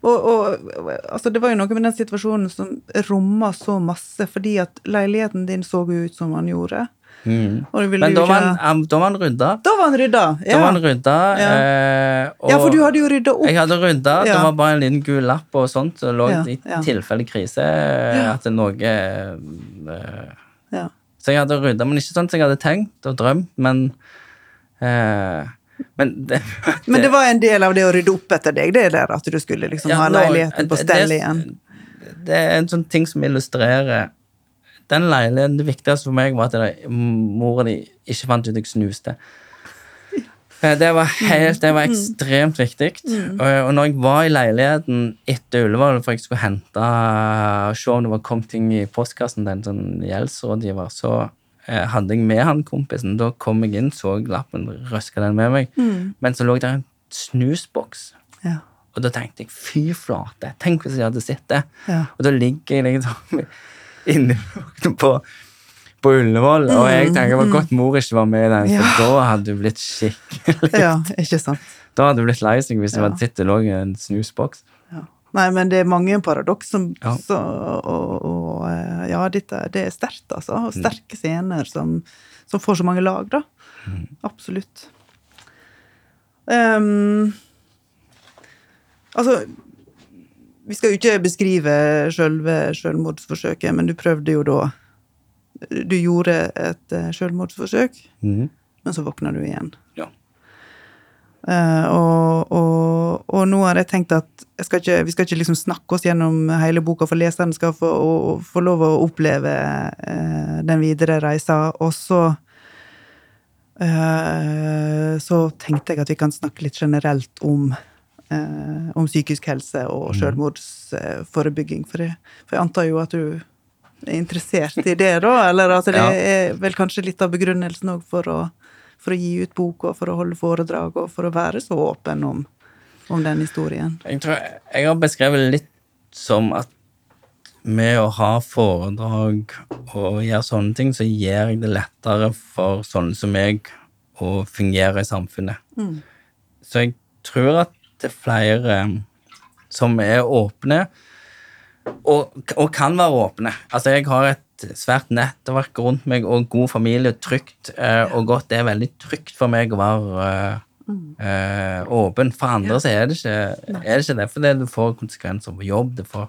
Og, og altså, det var jo noe med den situasjonen som romma så masse, fordi at leiligheten din så jo ut som han gjorde. Mm. Og du ville Men da var, han, da var han rydda. Da var han rydda! Da Ja. var han rydda. Ja. eh, ja, for du hadde jo rydda opp. Jeg hadde rydda. Det var bare en liten gul lapp og sånt. som lå Ja, i ja. tilfelle krise at det noe eh, Ja. Så jeg hadde rydda, men ikke sånn som jeg hadde tenkt og drømt, men Men det, (laughs) Men det var en del av det å rydde opp etter deg, det der at du skulle liksom Ja, ha nå- leiligheten på stell igjen. Det er en sånn ting som illustrerer Den leiligheten, Det viktigste for meg var at det- mora di ikke fant ut at jeg snuste. (laughs) Eh, Det var, helt, det var ekstremt viktig. Og, og når jeg var i leiligheten etter Ullevål, for jeg skulle hente se om det var kommet ting i postkassen til en sånn gjeldsrådgiver, så eh, hadde jeg med han kompisen. Da kom jeg inn, så lappen, røska den med meg. Men så lå der en snusboks. Ja. Og da tenkte jeg fy flate, tenk hvis jeg hadde sett det. Ja. Og da ligger jeg liksom (laughs) inne på, på Ullevål, og jeg tenker det var godt mor ikke var med i den, for Mm, Ja. da hadde du blitt skikkelig ja, ikke sant. Da hadde du blitt lei seg hvis du hadde sett det lå en snusboks. Nei, men det er mange paradoks som Ja. så, og, og eh, ja, dette, det er sterkt, altså. Mm. Og sterke scener som, som får så mange lag, da. Mm. Absolutt. Um, altså Vi skal jo ikke beskrive selve selvmordsforsøket, men du prøvde jo da Du gjorde et sjølmordsforsøk, selvmordsforsøk, Mhm. men så våkna du igjen. Eh, og, og, og nå har jeg tenkt at jeg skal ikke, vi skal ikke liksom snakke oss gjennom hele boka, for leseren skal få, og, få lov å oppleve uh, den videre reisa. Og så uh, Så tenkte jeg at vi kan snakke litt generelt om, om psykisk helse og selvmordsforebygging. For, jeg- for jeg antar jo at du er interessert i det, da? Eller at det Ja. er vel kanskje litt av begrunnelsen òg for å for å gi ut bok og for å holde foredrag og for å være så åpen om, om den historien. Jeg tror jeg har beskrevet litt som at med å ha foredrag og gjøre sånne ting, så gjør jeg det lettere for sånne som meg å fungere i samfunnet. Så jeg tror at det er flere som er åpne, og, og kan være åpne. Altså, jeg har et svært nettverk rundt meg og god familie, trygt eh, og godt. Det er veldig trygt for meg å være eh, eh, åpen. For andre så er det ikke, er det, ikke det, fordi du får konsekvenser på jobb. Det får,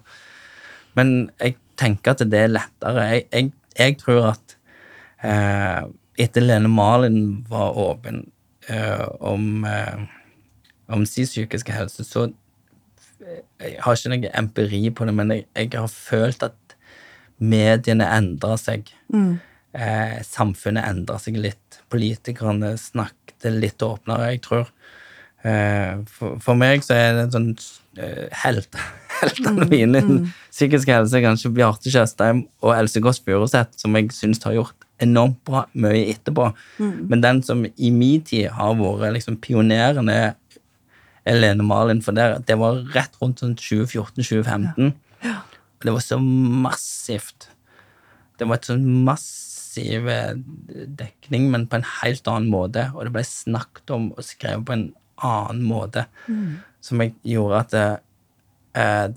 men jeg tenker at det er lettere. Jeg, jeg, jeg tror at eh, etter Lene Malin var åpen eh, om, eh, om sin psykiske helse, så jeg har ikke noe empiri på det, men jeg, jeg har følt at mediene endrer seg. Eh, samfunnet endrer seg litt. Politikerne snakket litt åpnere, jeg tror. Eh, for, for meg så er det sånn eh, helt, (laughs) heltene mine innen psykisk helse, kanskje Bjarte Tjøstheim og Else Kåss Furuseth, som jeg syns har gjort enormt bra mye etterpå. Men den som i min tid har vært liksom pioneren, er er Lene Malin, for det, det var rett rundt sånn 2014-2015. Og det var så massivt. Det var et sånn massiv eh, dekning, men på en helt annen måte. Og det ble snakket om og skrevet på en annen måte, som jeg gjorde at det, eh,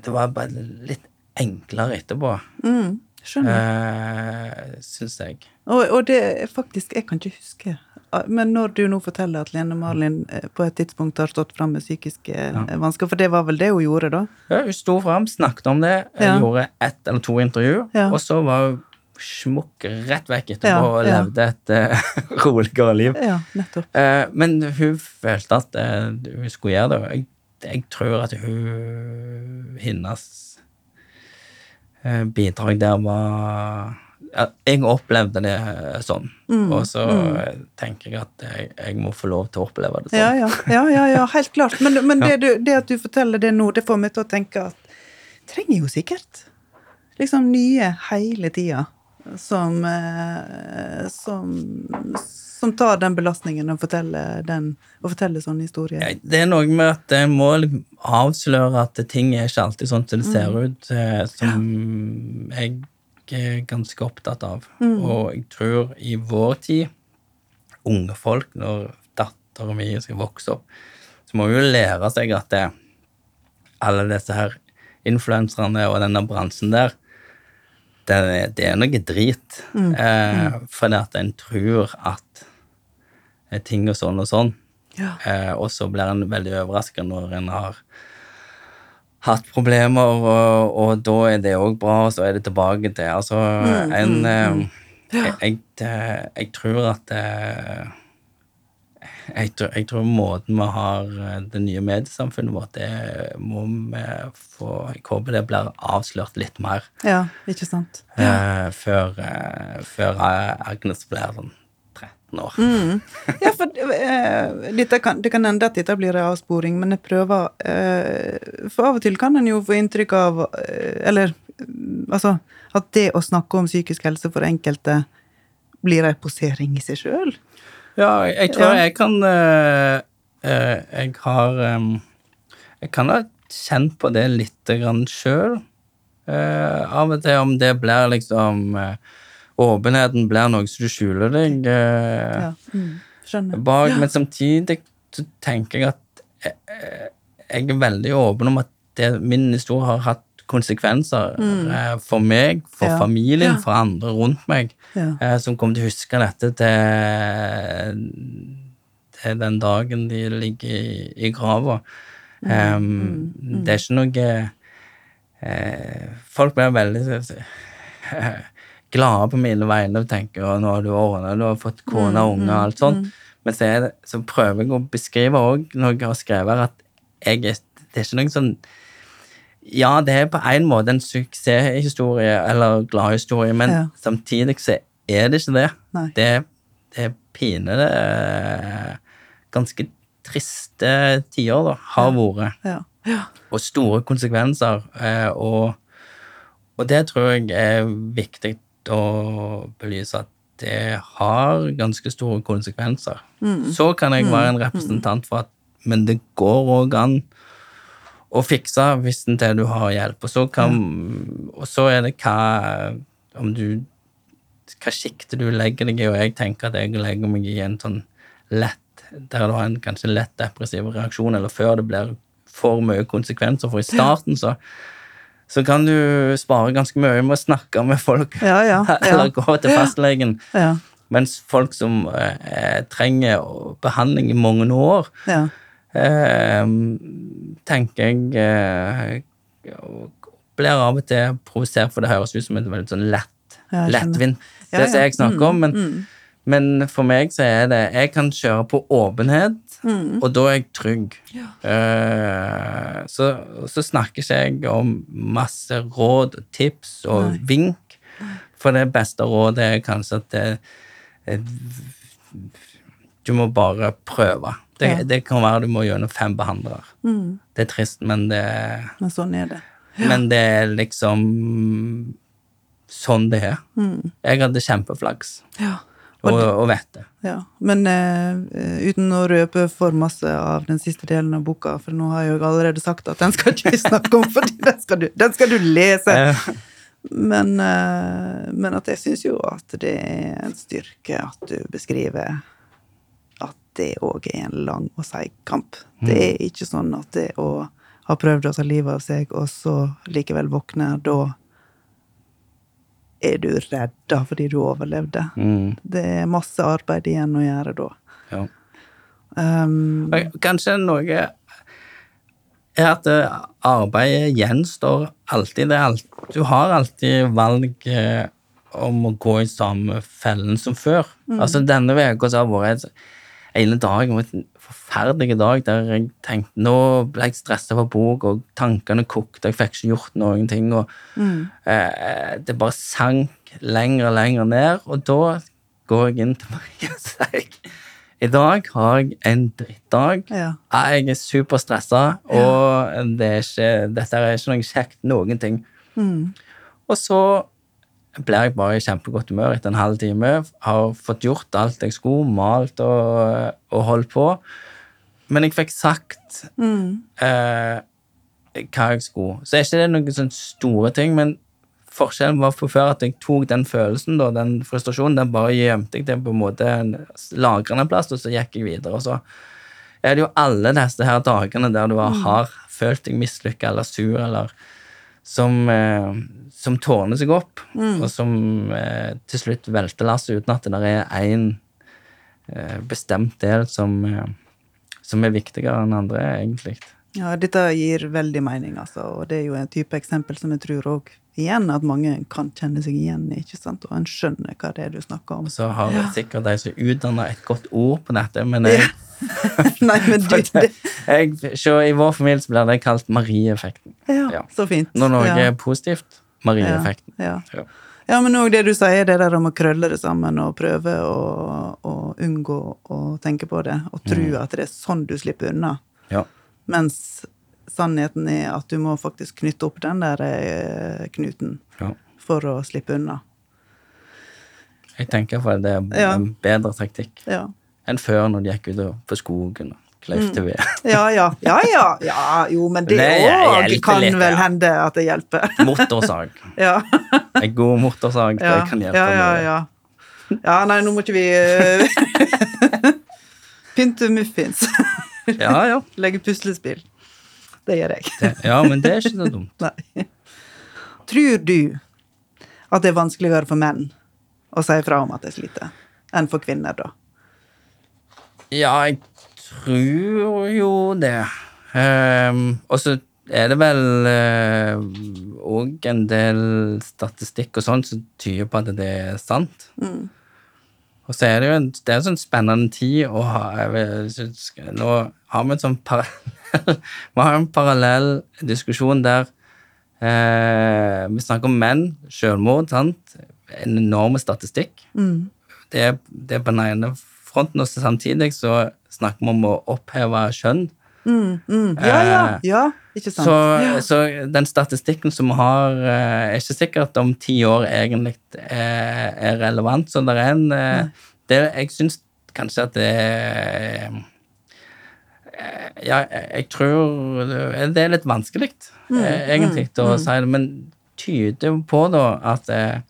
det var bare litt enklere etterpå, Skjønner. eh, syns jeg. Og, og det faktisk Jeg kan ikke huske. Men når du nå forteller at Lene Marlin eh, på et tidspunkt har stått fram med psykiske ja. vansker, for det var vel det hun gjorde da? Ja, hun sto fram, snakket om det, Ja. gjorde ett eller to intervju, Ja. og så var hun smukk rett vekk etterpå og levde et (laughs) uh, roligere liv. Ja, nettopp. Uh, men hun følte at uh, hun skulle gjøre det, og jeg, jeg tror at hun hennes eh, bidrag der var ja, Jeg opplevde det eh, sånn, Mm, og så mm. tenker jeg at jeg, jeg må få lov til å oppleve det sånn. Ja, ja, ja, ja, ja (laughs) helt klart. Men, men det, du, det at du forteller det nå, det får meg til å tenke at trenger jo sikkert liksom nye hele tida. Som, eh, som, som tar den belastningen og forteller, den, og forteller sånne historier. Ja, Det er noe med at jeg må liksom avsløre at ting er ikke alltid sånn som det ser ut, Som som jeg er ganske opptatt av. Og jeg tror i vår tid, unge folk, når dattera mi skal vokse opp, så må vi jo lære seg at det, alle disse her influenserne og denne bransjen der, det, er- det er noe drit. Eh, fordi at en tror at eh, ting og sånn og sånn. Ja. Eh, og så blir en veldig overraska når en har hatt problemer, og, og da er det òg bra, og så er det tilbake til Altså, en eh, jeg, jeg, jeg tror at eh, jeg, tror- jeg tror måten vi har eh, det nye mediesamfunnet vårt, det må vi få Jeg håper det blir avslørt litt mer. Ja, ikke sant? eh, før, eh, før Agnes blir sånn 13 år. Ja, for uh, dette kan, det kan hende at dette blir en avsporing, men jeg prøver uh, For av og til kan en jo få inntrykk av uh, Eller mm, altså At det å snakke om psykisk helse for enkelte blir en posering i seg sjøl. Ja, jeg, tror Ja. jeg kan Jeg har um, Jeg kan ha kjent på det lite grann sjøl. av og til om det blir liksom Åpenheten blir noe som du skjuler deg eh, Ja. Mm, skjønner. bak, men samtidig så tenker jeg at eh, eh, jeg er veldig åpen om at det, min historie har hatt konsekvenser eh, for meg, for Ja. familien, Ja. for andre rundt meg, Ja. eh, som kommer til å huske dette til, til den dagen de ligger i, i grava. Em, Det er ikke noe eh, Folk blir veldig eh, glade på mine vegne og tenker at nå har du ordna, du har fått kone og unge og alt sånt. Men så, det, så prøver jeg å beskrive òg når jeg har skrevet at jeg det er ikke noe sånn Ja, det er på en måte en suksesshistorie eller gladhistorie, men Ja. samtidig så er det ikke det. Det, det er pine det er Ganske triste tider, da, har vært Ja. ja. og store konsekvenser. Eh, og, og det tror jeg er viktig å belyse, at det har ganske store konsekvenser. Så kan jeg være en representant for at Men det går òg an å fikse hvis en til du har hjelp. Og så, kan, og så er det hva om du hva sjikte du legger deg i, og jeg tenker at jeg legger meg i en sånn lett Der du har en kanskje lett depressiv reaksjon, eller før det blir for mye konsekvenser. For i starten så så kan du spare ganske mye med å snakke med folk Ja, ja. (laughs) eller gå til fastlegen. (laughs) Ja. Mens folk som eh, trenger behandling i mange år, ja. eh, tenker jeg eh, blir av og til provosert, for det høres ut som et veldig sånn lett, lettvint Det som jeg snakker om, men, Mm. men for meg så er det Jeg kan kjøre på åpenhet, Mm. og da er jeg trygg. Eh, så, så snakker ikke jeg om masse råd og tips og Nei. vink, for det beste rådet er kanskje at det, det, du må bare prøve. Det, Ja. det kan være du må gjennom fem behandlere. Mm. Det er trist, men det, Men sånn er det. men det er liksom sånn det er. Mm. Jeg hadde kjempeflaks, Ja. Og, og vet det. Ja, Men eh, uten å røpe for masse av den siste delen av boka, for nå har jeg jo allerede sagt at den skal ikke vi snakke om, (laughs) for den skal du, den skal du lese. Men, eh, men at jeg syns jo at det er en styrke at du beskriver at det òg er en lang og seig kamp. Det er ikke sånn at det å ha prøvd å ta livet av seg, og så likevel våkne, da er du redda fordi du overlevde. mm, Det er masse arbeid igjen å gjøre da. ja. Um, Kanskje noe er at arbeidet gjenstår alltid. Det er alt, du har alltid valg eh, om å gå i samme fellen som før. Altså Denne uka har vært en dag, en forferdelig dag der jeg tenkte nå ble jeg stressa for bok, og tankene kokte, jeg fikk ikke gjort noen ting. og eh, Det bare sank lenger og lenger ned, og da går jeg inn til Maria og sier i dag har jeg en drittdag. Ja, Jeg er superstressa, og det er ikke, dette er ikke noe kjekt, noen ting. Mm. Og så blir jeg bare i kjempegodt humør etter en halv time. Har fått gjort alt jeg skulle, malt og, og holdt på. Men jeg fikk sagt Mm. eh, hva jeg skulle. Så er ikke det noen sånne store ting, men forskjellen var for før at jeg tok den følelsen, da, den frustrasjonen, den bare gjemte jeg til på en måte lagrende en plass, og så gikk jeg videre. Og så er det jo alle disse her dagene der du har følt deg mislykka eller sur, eller som, eh, som tårner seg opp, og som eh, til slutt velter lasset uten at det der er én eh, bestemt del som, eh, som er viktigere enn andre, egentlig. Ja, dette gir veldig mening, altså. Og det er jo en type eksempel som jeg tror òg igjen at mange kan kjenne seg igjen i, ikke sant? Og en skjønner hva det er du snakker om. Så har sikkert de som utdanner et godt ord på dette, men jeg, (laughs) Nei, men du (laughs) det, jeg så I vår familie blir det kalt Marie-effekten. Ja, Ja. så fint. Når noe ja. er positivt, Marieeffekten. Ja. Ja. Ja, men òg det du sier, det der om å krølle det sammen og prøve å, unngå å tenke på det, og tro at det er sånn du slipper unna. Ja. Mens sannheten i at du må faktisk knytte opp den der eh, knuten ja. for å slippe unna. Jeg tenker for det er Ja. en bedre taktikk Ja. enn før når de gikk ut på skogen og kløyvde ved. Ja, ja, ja, ja, ja, jo, men det òg kan litt, vel ja. hende at det hjelper. Motorsag. (laughs) Ja, En god motorsag, det kan hjelpe. ja, ja, med- ja. Ja, nei, nå må ikke vi eh, (laughs) Pynte muffins. ja, ja. Legge puslespill. Det gjør jeg. Det, ja, men det er ikke så dumt. (laughs) Nei. Tror du at det er vanskeligere for menn å si fra om at de sliter, enn for kvinner, da? Ja, jeg tror jo det. Um, og så er det vel òg en del statistikk og sånn som tyder på at det er sant. Og så er det jo en, det er en sånn spennende tid å ha jeg vet, Nå har vi sånn (laughs) Vi har en parallell diskusjon der eh, vi snakker om menn, selvmord, sant? En enorm statistikk. Det, er, det er på den ene fronten, og samtidig så snakker vi om å oppheve kjønn. Mm, ja, ja, Eh, ja, ikke sant? Så, ja. så den statistikken som vi har, eh, er ikke sikkert om ti år egentlig er, er relevant. Så det er en eh, det, Jeg syns kanskje at det er eh, Ja, jeg tror det er litt vanskelig, mm, egentlig, å si det. Men tyder på da at eh,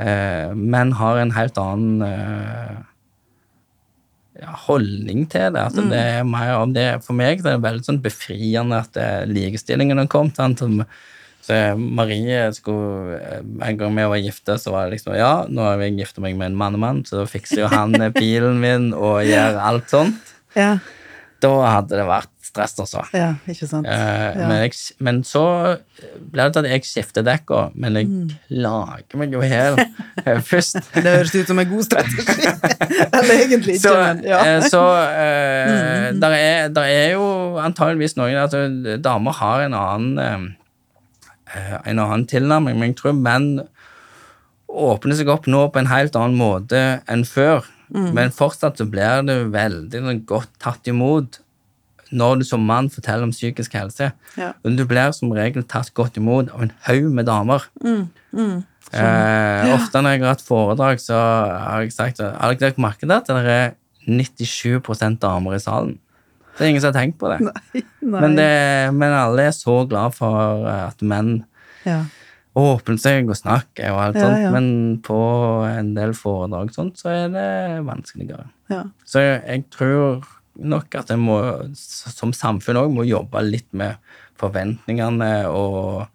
eh, menn har en helt annen eh, ja, holdning til det. At det er mer om det For meg det er veldig sånn befriende at eh, likestillingen har kommet. Sant? Så Marie skulle eh, En gang vi var gifte, så var det liksom Ja, nå har jeg gifta meg med en mannemann, så fikser jo han (laughs) bilen min og gjør alt sånt. Ja, Da hadde det vært stress, altså. ja ikke sant. Eh, Ja. men, jeg, men så ble det til at jeg skifter dekka, men jeg Mm. lager meg jo her (laughs) eh, først. Det høres ut som en god strategi. (laughs) Eller egentlig ikke, Så, men ja. eh, så eh, der, er, der er jo antageligvis noen at eh, damer har en annen eh, en annen tilnærming, men jeg tror menn åpner seg opp nå på en helt annen måte enn før. Mm. Men fortsatt så blir det veldig godt tatt imot når du som mann forteller om psykisk helse. Ja. Du blir som regel tatt godt imot av en haug med damer. Mm, Eh, ofte når jeg har hatt foredrag, så har jeg sagt Har dere lagt merke til at det er 97% damer i salen? Det er ingen som har tenkt på det. (laughs) Nei. Men, det men alle er så glad for at menn ja. Åpner seg og snakke og alt Ja, sånt, ja. men på en del foredrag sånt, så er det vanskeligere. Ja. Så jeg, jeg tror nok at må, som samfunn òg, må jobbe litt med forventningene og,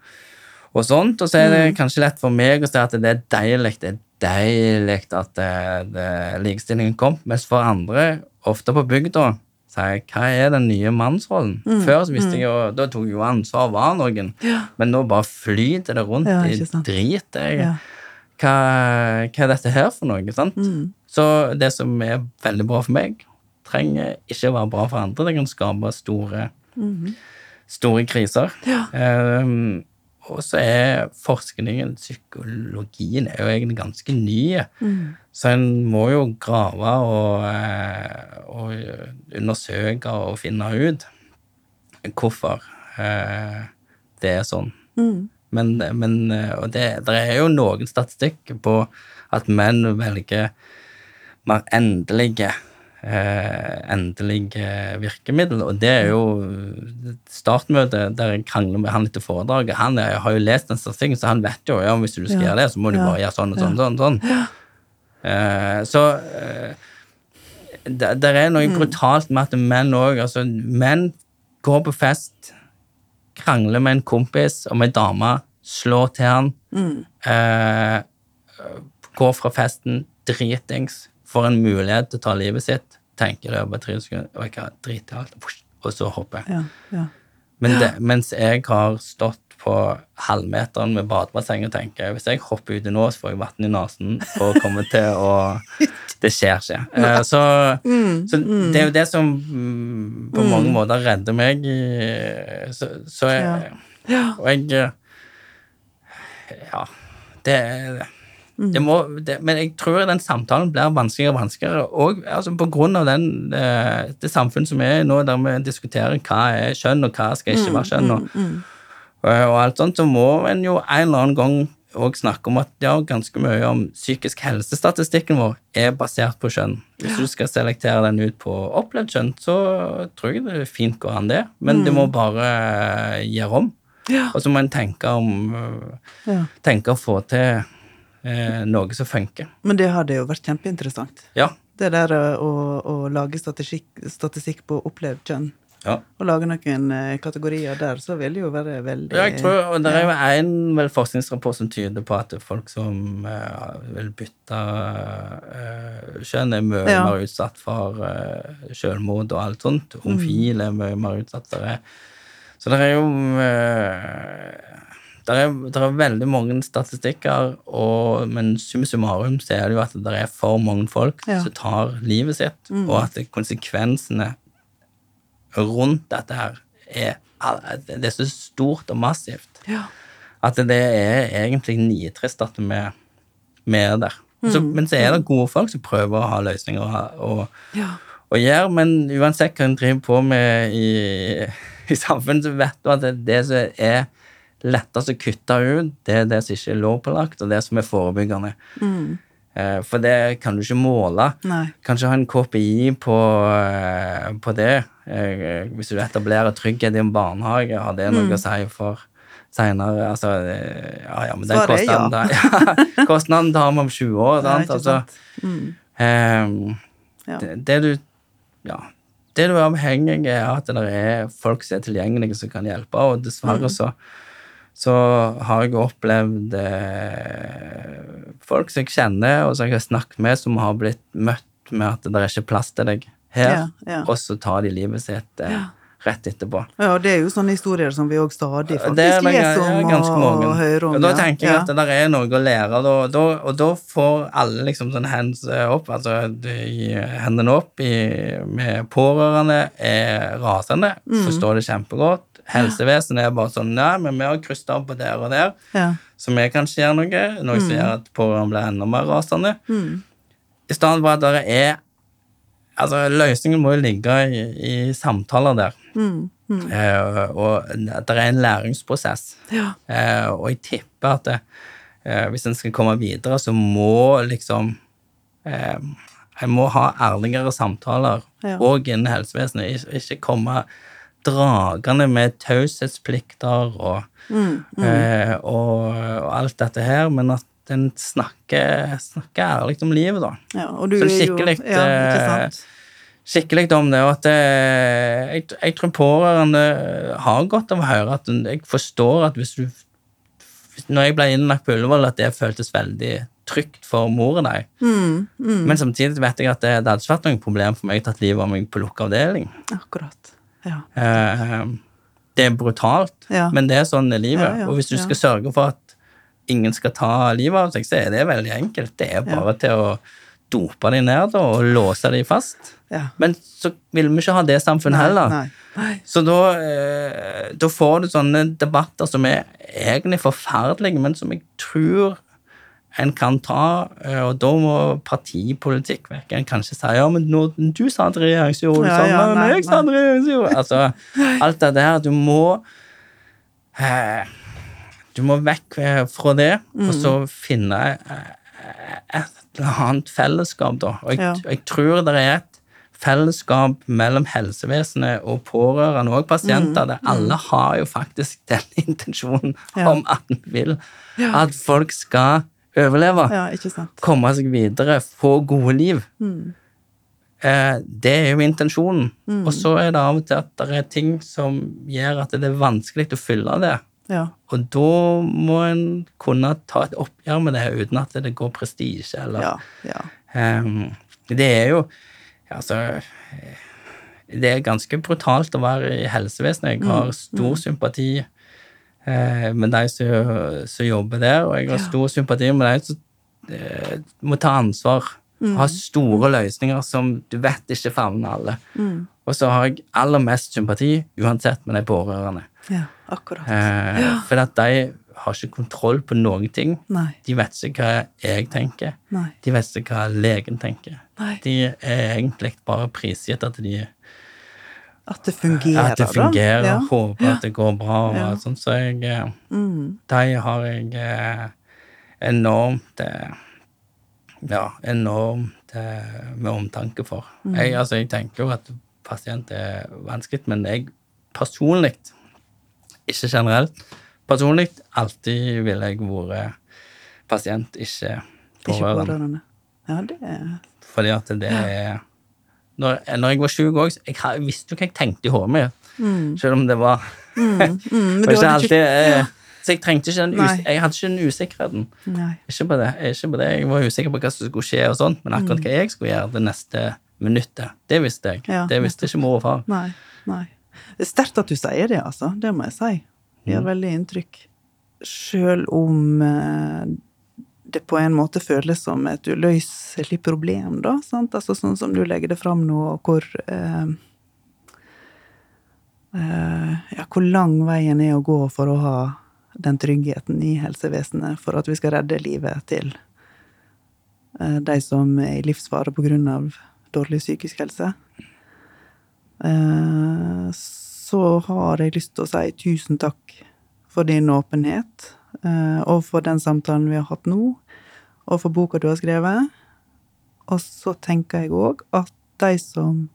og sånt. Og så er Mm. det kanskje lett for meg å si at det er deilig, det er deilig at det, det, likestillingen kom, mens for andre, ofte på bygda, sier hva er den nye mannsrollen? Mm. Før så visste jeg jo, da tok jeg jo ansvar, var noen, men nå bare flyter det rundt Ja, i drit. Jeg, Ja. hva, hva er dette her for noe, sant? Mm. Så det som er veldig bra for meg, trenger ikke være bra for andre. Det kan skape store, store kriser. Um, og så er forskningen, psykologien, er jo egentlig ganske ny. Så en må jo grave og, eh, og undersøke og finne ut hvorfor eh, det er sånn. Men, men eh, og det, det er jo noen statistikk på at menn velger mer endelige eh, endelige virkemiddel, og det er jo startmøtet der jeg krangler med han etter foredraget. Han er, har jo lest den statistikken, så han vet jo ja, hvis du skal Ja. gjøre det, så må du Ja. bare gjøre sånn og sånn. sånn, sånn. Eh, så eh, det, det er noe brutalt med at menn òg altså, Menn går på fest, krangler med en kompis om ei dame, slår til han, eh, går fra festen dritings, får en mulighet til å ta livet sitt, tenker jeg bare tre sekunder og jeg har drit i alt, og så hopper. Ja. Ja. Men det, mens jeg har stått på halvmeteren med badebasseng og tenker hvis jeg hopper uti nå, så får jeg vann i nesen og kommer til å (laughs) Det skjer ikke. Eh, Så, så det er jo det som mm, på mange måter redder meg. Så, så jeg, Og jeg eh, Ja. Det, er det må, det, men jeg tror den samtalen blir vanskeligere og vanskeligere. Og altså, på grunn av den, det, det samfunnet som er nå, der vi diskuterer hva er kjønn, og hva skal ikke være kjønn, og, og, og alt sånt, så må en jo en eller annen gang òg snakke om at ja, ganske mye om psykisk helsestatistikken vår er basert på kjønn. Hvis du skal selektere den ut på opplevd kjønn, så tror jeg det fint går an, det. Men det må bare eh, gjøre om. Og så må en tenke om eh, Tenke å få til eh, noe som funker. Men det hadde jo vært kjempeinteressant. Ja. Det der å, å lage statistikk, statistikk på opplevd kjønn. ja. Og lage noen eh, kategorier der, så vil det jo være veldig Ja, jeg tror, og Det er jo en vel forskningsrapport som tyder på at folk som eh, vil bytte eh, kjønn, er mye Ja. mer utsatt for uh, selvmord og alt sånt. Homofile er mye mer utsatt. for det. så det er jo uh, det er, er veldig mange statistikker, og, men summa summarum så er det jo at det er for mange folk Ja. som tar livet sitt, og at konsekvensene rundt dette her er, det er så stort og massivt Ja. at det er egentlig nitrist at vi, vi er der. Så, men så er det gode folk som prøver å ha løsninger og, og, Ja. og gjør, men uansett hva en driver på med i, i samfunnet, så vet du at det, det som er lettest å kutte ut, det er det som ikke er lovpålagt, og det som er forebyggende. Mm. For det kan du ikke måle. Nei. Kanskje ha en KPI på, eh, på det. Eh, Hvis du etablerer trygghet i en barnehage, har det noe å si for seinere? Altså, eh, ja, ja, men den Svaret er ja. kostnaden (laughs) ja, kostnaden tar vi om 20 år. Sant? ikke Altså. Mm. ehm, Ja. det, det du ja, det du er avhengig av, er at det er folk som er tilgjengelige, som kan hjelpe. Og dessverre Mm. så, så har jeg opplevd eh, folk som jeg kjenner, og som jeg har snakket med, som har blitt møtt med at det er ikke plass til deg her, Ja, ja. og så tar de livet sitt eh, rett etterpå. Ja, det er jo sånne historier som vi òg stadig faktisk Det er leser om og, mange. og hører om. og da ja. tenker jeg at det der er noe å lære, da, da, og da får alle liksom sånn hands opp, altså de, hendene opp i, med pårørende, er rasende, Mm. forstår det kjempegodt. Helsevesenet er bare sånn Nei, men vi har krysset av på der og der, Ja. så vi kanskje gjør noe, noe som gjør at pårørende blir enda mer rasende. I stedet for at det er Altså, løsningen må jo ligge i, i samtaler der. Eh, og det er en læringsprosess. Ja. Eh, og jeg tipper at det, eh, hvis en skal komme videre, så må liksom eh, En må ha ærligere samtaler Ja. innen helsevesenet. Ikke, ikke komme dragende med taushetsplikter og, eh, og, og alt dette her, men at en snakker, snakker ærlig om livet, da. ja. Og du Så er jo skikkelig, ja, ikke eh, sant? skikkelig om det, og at det, jeg, jeg tror pårørende har godt av å høre at jeg forstår at hvis du Når jeg ble innlagt på Ullevål, at det føltes veldig trygt for mor og deg. Mm, Men samtidig vet jeg at det, det hadde ikke vært noe problem for meg å tatt livet av meg på lukka avdeling. Akkurat. Ja. Eh, det er brutalt, Ja. men det er sånn er livet. Ja, og hvis du skal sørge for at ingen skal ta livet av seg, så er det veldig enkelt. Det er bare til å dope dem ned da, og låse dem fast. ja. Men så vil vi ikke ha det samfunnet Nei, heller. Nei. Nei. Så da, eh, da får du sånne debatter som er egentlig forferdelige, men som jeg tror en kan ta, eh, og da må partipolitikk vekk. En kan ikke si ja, men nå, du sa at regjeringsjord, Ja, sånn, ja, men jeg sa at regjeringsjord. Altså, (laughs) alt det der, du må eh, Du må vekk eh, fra det, og så Mm. finne eh, et eller annet fellesskap, da. Og jeg, Ja. jeg tror det er et fellesskap mellom helsevesenet og pårørende og pasienter, der alle har jo faktisk den (laughs) intensjonen Mm. Ja. om at vi vil at folk skal overleve, Ja, komme seg videre, få gode liv. Mm. Eh, det er jo intensjonen. Og så er det av og til at det er ting som gjør at det er vanskelig å fylle det. Ja. Og da må en kunne ta et oppgjør med det uten at det går prestisje eller Ja. ja. Ehm, det er jo Altså eh, Det er ganske brutalt å være i helsevesenet. Jeg har stor sympati eh, med de som, jobber der, og jeg har stor sympati med de som eh, må ta ansvar. Ha store løsninger som du vet ikke favner alle. Og så har jeg aller mest sympati uansett med de pårørende. ja. Akkurat. Eh, For at de har ikke kontroll på noen ting. Nei. De vet ikke hva jeg tenker. Nei. De vet ikke hva legen tenker. Nei. De er egentlig bare prisgitt at, de, At det fungerer, at det fungerer, da. Ja. håper at det går bra. og Ja. sånt. Så jeg, eh, Mm. de har jeg eh, enormt eh, Ja, enormt med omtanke for. Mm. Jeg, altså, jeg tenker jo at pasient er vanskelig, men jeg personlig, ikke generelt, personlig alltid ville jeg vært pasient, ikke Ikke pårørende. pårørende. Ja, det er Fordi at det er Når, når jeg var sjuk òg, jeg, visste jo hva jeg tenkte i hodet mitt, selv om det var mm, (laughs) Men var ikke hadde alltid ja. Så jeg trengte ikke den Jeg hadde ikke den usikkerheten. Ikke på, det, ikke på det. Jeg var usikker på hva som skulle skje, og sånt, men akkurat hva jeg skulle gjøre det neste minuttet, det visste jeg. Ja, det visste ikke mor og far. Nei. Nei. Det er sterkt at du sier det, altså. Det må jeg si. Det gjør veldig inntrykk. Sjøl om eh, det på en måte føles som et uløselig problem, da. Sant? Altså sånn som du legger det fram nå, og hvor eh, eh, Ja, hvor lang veien er å gå for å ha den tryggheten i helsevesenet for at vi skal redde livet til eh, de som er i livsfare av dårlig psykisk helse. Eh, så har jeg lyst til å si tusen takk for din åpenhet, og for den samtalen vi har hatt nå, og for boka du har skrevet. Og så tenker jeg òg at de som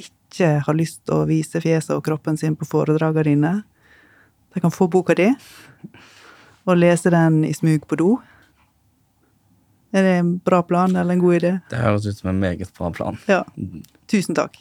ikke har lyst til å vise fjeset og kroppen sin på foredragene dine, de kan få boka di og lese den i smug på do. Er det en bra plan eller en god idé? Det høres ut som en meget bra plan. Ja. Tusen takk.